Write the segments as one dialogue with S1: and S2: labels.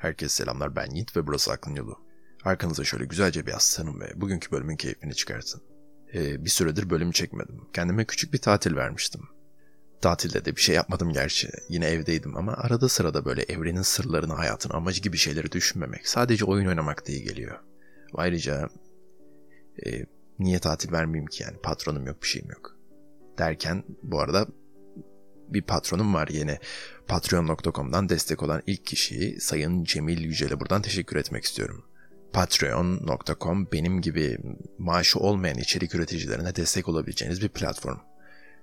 S1: Herkese selamlar ben Yiğit ve burası Aklın Yolu. Arkanıza şöyle güzelce bir yaslanın ve bugünkü bölümün keyfini çıkartın. Ee, bir süredir bölüm çekmedim. Kendime küçük bir tatil vermiştim. Tatilde de bir şey yapmadım gerçi. Yine evdeydim ama arada sırada böyle evrenin sırlarını, hayatın amacı gibi şeyleri düşünmemek, sadece oyun oynamak diye geliyor. Ayrıca e, niye tatil vermeyeyim ki yani patronum yok bir şeyim yok. Derken bu arada bir patronum var yeni. Patreon.com'dan destek olan ilk kişiyi Sayın Cemil Yücel'e buradan teşekkür etmek istiyorum. Patreon.com benim gibi maaşı olmayan içerik üreticilerine destek olabileceğiniz bir platform.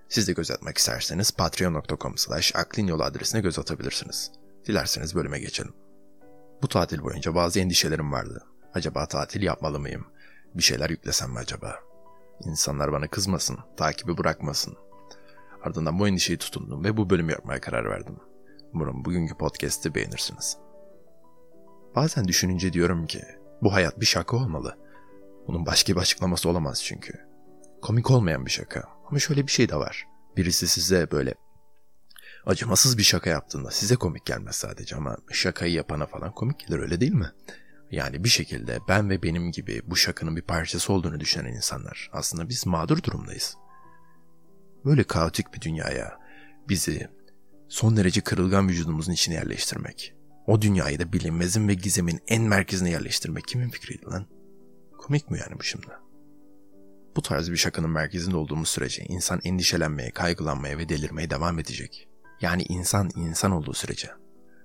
S1: Siz de göz atmak isterseniz patreon.com slash aklinyolu adresine göz atabilirsiniz. Dilerseniz bölüme geçelim. Bu tatil boyunca bazı endişelerim vardı. Acaba tatil yapmalı mıyım? Bir şeyler yüklesem mi acaba? İnsanlar bana kızmasın, takibi bırakmasın. Ardından bu endişeyi tutundum ve bu bölümü yapmaya karar verdim. Umarım bugünkü podcast'i beğenirsiniz. Bazen düşününce diyorum ki bu hayat bir şaka olmalı. Bunun başka bir açıklaması olamaz çünkü. Komik olmayan bir şaka. Ama şöyle bir şey de var. Birisi size böyle acımasız bir şaka yaptığında size komik gelmez sadece ama şakayı yapana falan komik gelir öyle değil mi? Yani bir şekilde ben ve benim gibi bu şakanın bir parçası olduğunu düşünen insanlar aslında biz mağdur durumdayız. Böyle kaotik bir dünyaya bizi son derece kırılgan vücudumuzun içine yerleştirmek, o dünyayı da bilinmezin ve gizemin en merkezine yerleştirmek kimin fikriydi lan? Komik mi yani bu şimdi? Bu tarz bir şakanın merkezinde olduğumuz sürece insan endişelenmeye, kaygılanmaya ve delirmeye devam edecek. Yani insan insan olduğu sürece.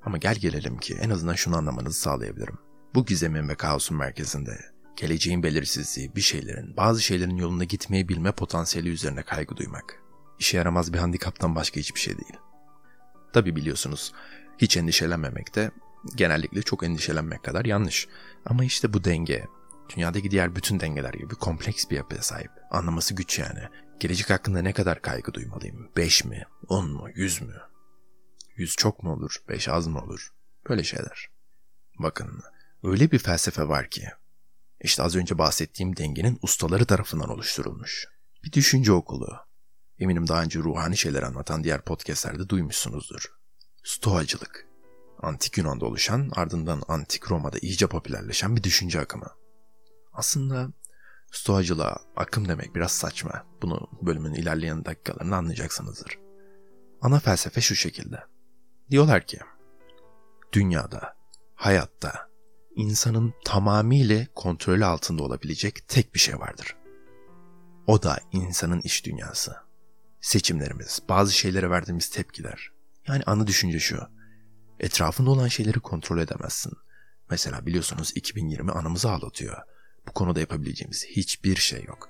S1: Ama gel gelelim ki en azından şunu anlamanızı sağlayabilirim. Bu gizemin ve kaosun merkezinde geleceğin belirsizliği, bir şeylerin, bazı şeylerin yolunda gitmeyi bilme potansiyeli üzerine kaygı duymak. İşe yaramaz bir handikaptan başka hiçbir şey değil. Tabi biliyorsunuz hiç endişelenmemek de genellikle çok endişelenmek kadar yanlış. Ama işte bu denge, dünyadaki diğer bütün dengeler gibi kompleks bir yapıya sahip. Anlaması güç yani. Gelecek hakkında ne kadar kaygı duymalıyım? 5 mi? 10 mu? 100 mü? 100 çok mu olur? 5 az mı olur? Böyle şeyler. Bakın öyle bir felsefe var ki işte az önce bahsettiğim dengenin ustaları tarafından oluşturulmuş. Bir düşünce okulu. Eminim daha önce ruhani şeyler anlatan diğer podcastlerde duymuşsunuzdur. Stoacılık. Antik Yunan'da oluşan ardından Antik Roma'da iyice popülerleşen bir düşünce akımı. Aslında Stoacılığa akım demek biraz saçma. Bunu bölümün ilerleyen dakikalarında anlayacaksınızdır. Ana felsefe şu şekilde. Diyorlar ki, dünyada, hayatta, insanın tamamıyla kontrolü altında olabilecek tek bir şey vardır. O da insanın iş dünyası. Seçimlerimiz, bazı şeylere verdiğimiz tepkiler. Yani ana düşünce şu. Etrafında olan şeyleri kontrol edemezsin. Mesela biliyorsunuz 2020 anımızı ağlatıyor. Bu konuda yapabileceğimiz hiçbir şey yok.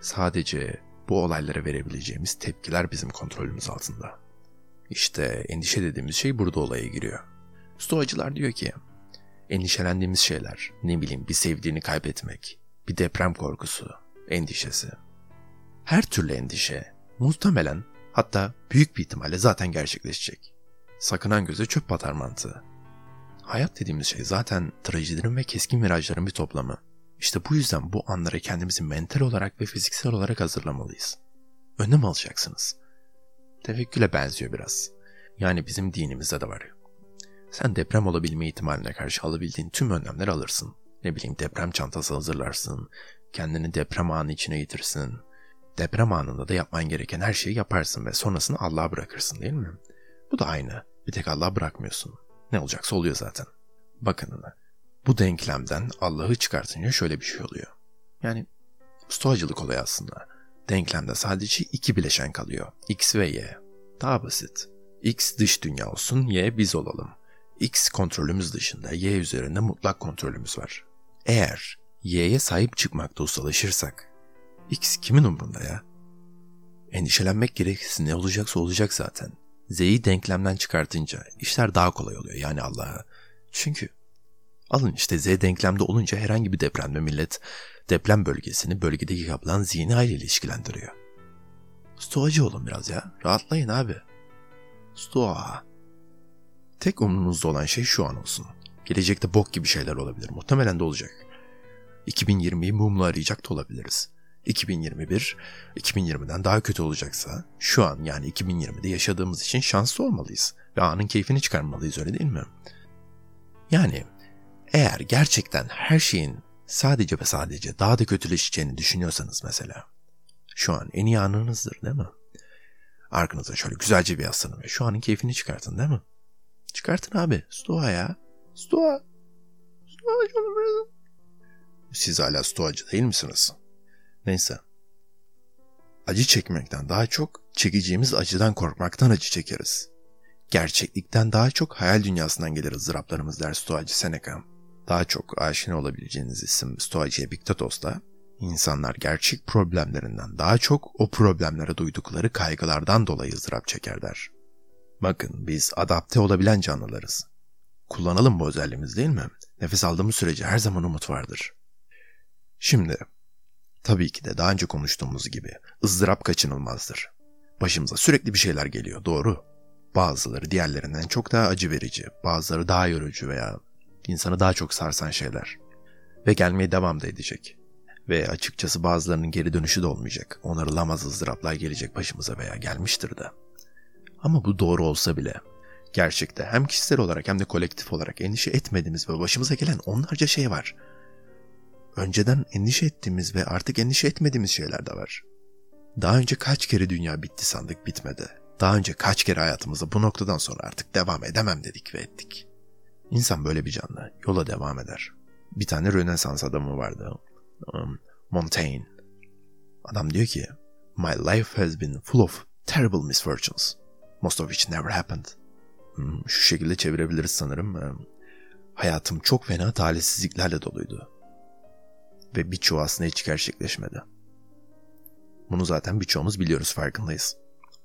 S1: Sadece bu olaylara verebileceğimiz tepkiler bizim kontrolümüz altında. İşte endişe dediğimiz şey burada olaya giriyor. Stoacılar diyor ki, endişelendiğimiz şeyler, ne bileyim bir sevdiğini kaybetmek, bir deprem korkusu, endişesi. Her türlü endişe muhtemelen hatta büyük bir ihtimalle zaten gerçekleşecek. Sakınan göze çöp batar mantığı. Hayat dediğimiz şey zaten trajedilerin ve keskin virajların bir toplamı. İşte bu yüzden bu anlara kendimizi mental olarak ve fiziksel olarak hazırlamalıyız. Önlem alacaksınız. Tevekküle benziyor biraz. Yani bizim dinimizde de var. Sen deprem olabilme ihtimaline karşı alabildiğin tüm önlemleri alırsın. Ne bileyim deprem çantası hazırlarsın, kendini deprem anı içine getirsin. Deprem anında da yapman gereken her şeyi yaparsın ve sonrasını Allah'a bırakırsın değil mi? Bu da aynı. Bir tek Allah'a bırakmıyorsun. Ne olacaksa oluyor zaten. Bakın bu denklemden Allah'ı çıkartınca şöyle bir şey oluyor. Yani stoacılık olayı aslında. Denklemde sadece iki bileşen kalıyor. X ve Y. Daha basit. X dış dünya olsun, Y biz olalım. X kontrolümüz dışında Y üzerinde mutlak kontrolümüz var. Eğer Y'ye sahip çıkmakta ustalaşırsak, X kimin umrunda ya? Endişelenmek gerekirse ne olacaksa olacak zaten. Z'yi denklemden çıkartınca işler daha kolay oluyor yani Allah'a. Çünkü alın işte Z denklemde olunca herhangi bir depremde millet deprem bölgesini bölgedeki yapılan zihni haliyle ilişkilendiriyor. Stoacı olun biraz ya. Rahatlayın abi. Stoa. Tek umrunuzda olan şey şu an olsun. Gelecekte bok gibi şeyler olabilir. Muhtemelen de olacak. 2020'yi mumla arayacak da olabiliriz. 2021, 2020'den daha kötü olacaksa şu an yani 2020'de yaşadığımız için şanslı olmalıyız ve anın keyfini çıkarmalıyız öyle değil mi? Yani eğer gerçekten her şeyin sadece ve sadece daha da kötüleşeceğini düşünüyorsanız mesela şu an en iyi anınızdır değil mi? Arkanıza şöyle güzelce bir yaslanın ve şu anın keyfini çıkartın değil mi? Çıkartın abi. Stoa ya. Stoa. Stoa Siz hala stoacı değil misiniz? Neyse. Acı çekmekten daha çok çekeceğimiz acıdan korkmaktan acı çekeriz. Gerçeklikten daha çok hayal dünyasından gelir ızdıraplarımız der stoacı Seneca. Daha çok aşina olabileceğiniz isim stoacı Epiktetos'ta İnsanlar gerçek problemlerinden daha çok o problemlere duydukları kaygılardan dolayı ızdırap çekerler. Bakın biz adapte olabilen canlılarız. Kullanalım bu özelliğimiz değil mi? Nefes aldığımız sürece her zaman umut vardır. Şimdi, tabii ki de daha önce konuştuğumuz gibi ızdırap kaçınılmazdır. Başımıza sürekli bir şeyler geliyor, doğru. Bazıları diğerlerinden çok daha acı verici, bazıları daha yorucu veya insanı daha çok sarsan şeyler. Ve gelmeye devam da edecek. Ve açıkçası bazılarının geri dönüşü de olmayacak. Onarılamaz ızdıraplar gelecek başımıza veya gelmiştir de. Ama bu doğru olsa bile gerçekte hem kişisel olarak hem de kolektif olarak endişe etmediğimiz ve başımıza gelen onlarca şey var. Önceden endişe ettiğimiz ve artık endişe etmediğimiz şeyler de var. Daha önce kaç kere dünya bitti sandık bitmedi. Daha önce kaç kere hayatımızda bu noktadan sonra artık devam edemem dedik ve ettik. İnsan böyle bir canlı. Yola devam eder. Bir tane Rönesans adamı vardı. Um, Montaigne. Adam diyor ki, My life has been full of terrible misfortunes most of which never happened. Hmm, şu şekilde çevirebiliriz sanırım. Hmm, hayatım çok fena talihsizliklerle doluydu. Ve birçoğu aslında hiç gerçekleşmedi. Bunu zaten birçoğumuz biliyoruz farkındayız.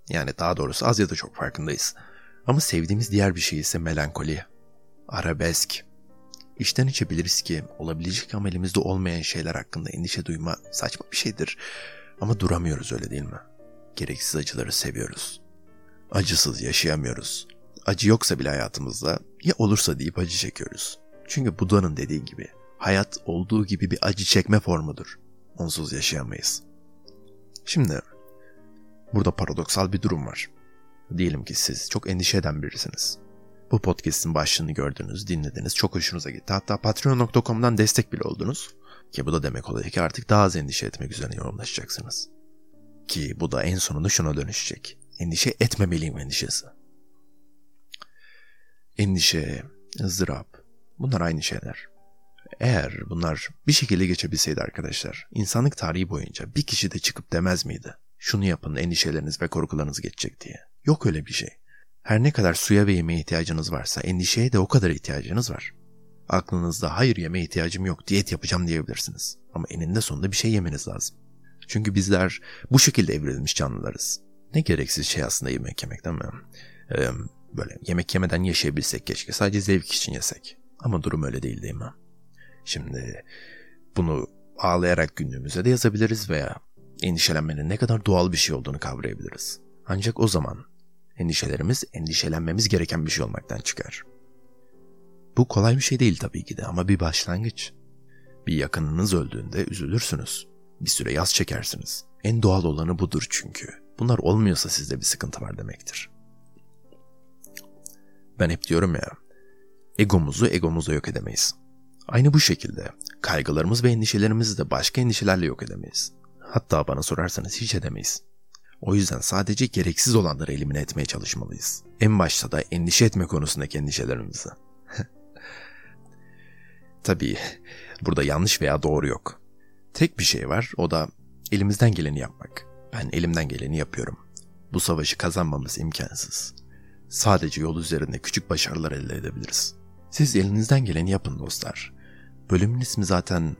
S1: Yani daha doğrusu az ya da çok farkındayız. Ama sevdiğimiz diğer bir şey ise melankoli. Arabesk. İçten içe biliriz ki olabilecek ama elimizde olmayan şeyler hakkında endişe duyma saçma bir şeydir. Ama duramıyoruz öyle değil mi? Gereksiz acıları seviyoruz. Acısız yaşayamıyoruz. Acı yoksa bile hayatımızda ya olursa deyip acı çekiyoruz. Çünkü Buda'nın dediği gibi hayat olduğu gibi bir acı çekme formudur. Onsuz yaşayamayız. Şimdi burada paradoksal bir durum var. Diyelim ki siz çok endişe eden birisiniz. Bu podcast'in başlığını gördünüz, dinlediniz, çok hoşunuza gitti. Hatta patreon.com'dan destek bile oldunuz. Ki bu da demek oluyor ki artık daha az endişe etmek üzerine yoğunlaşacaksınız. Ki bu da en sonunda şuna dönüşecek endişe etmemeliyim endişesi. Endişe, ızdırap bunlar aynı şeyler. Eğer bunlar bir şekilde geçebilseydi arkadaşlar, insanlık tarihi boyunca bir kişi de çıkıp demez miydi? Şunu yapın endişeleriniz ve korkularınız geçecek diye. Yok öyle bir şey. Her ne kadar suya ve yemeğe ihtiyacınız varsa endişeye de o kadar ihtiyacınız var. Aklınızda hayır yeme ihtiyacım yok diyet yapacağım diyebilirsiniz. Ama eninde sonunda bir şey yemeniz lazım. Çünkü bizler bu şekilde evrilmiş canlılarız. Ne gereksiz şey aslında yemek yemek değil mi? Ee, böyle yemek yemeden yaşayabilsek keşke. Sadece zevk için yesek. Ama durum öyle değil değil mi? Şimdi bunu ağlayarak günlüğümüze de yazabiliriz veya endişelenmenin ne kadar doğal bir şey olduğunu kavrayabiliriz. Ancak o zaman endişelerimiz endişelenmemiz gereken bir şey olmaktan çıkar. Bu kolay bir şey değil tabii ki de ama bir başlangıç. Bir yakınınız öldüğünde üzülürsünüz. Bir süre yaz çekersiniz. En doğal olanı budur çünkü. Bunlar olmuyorsa sizde bir sıkıntı var demektir. Ben hep diyorum ya, egomuzu egomuzla yok edemeyiz. Aynı bu şekilde kaygılarımız ve endişelerimizi de başka endişelerle yok edemeyiz. Hatta bana sorarsanız hiç edemeyiz. O yüzden sadece gereksiz olanları elimine etmeye çalışmalıyız. En başta da endişe etme konusundaki endişelerimizi. Tabii burada yanlış veya doğru yok. Tek bir şey var o da elimizden geleni yapmak. Ben elimden geleni yapıyorum. Bu savaşı kazanmamız imkansız. Sadece yol üzerinde küçük başarılar elde edebiliriz. Siz elinizden geleni yapın dostlar. Bölümün ismi zaten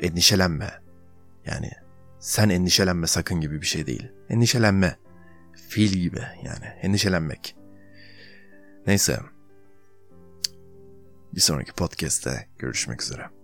S1: endişelenme. Yani sen endişelenme sakın gibi bir şey değil. Endişelenme. Fil gibi yani endişelenmek. Neyse. Bir sonraki podcast'te görüşmek üzere.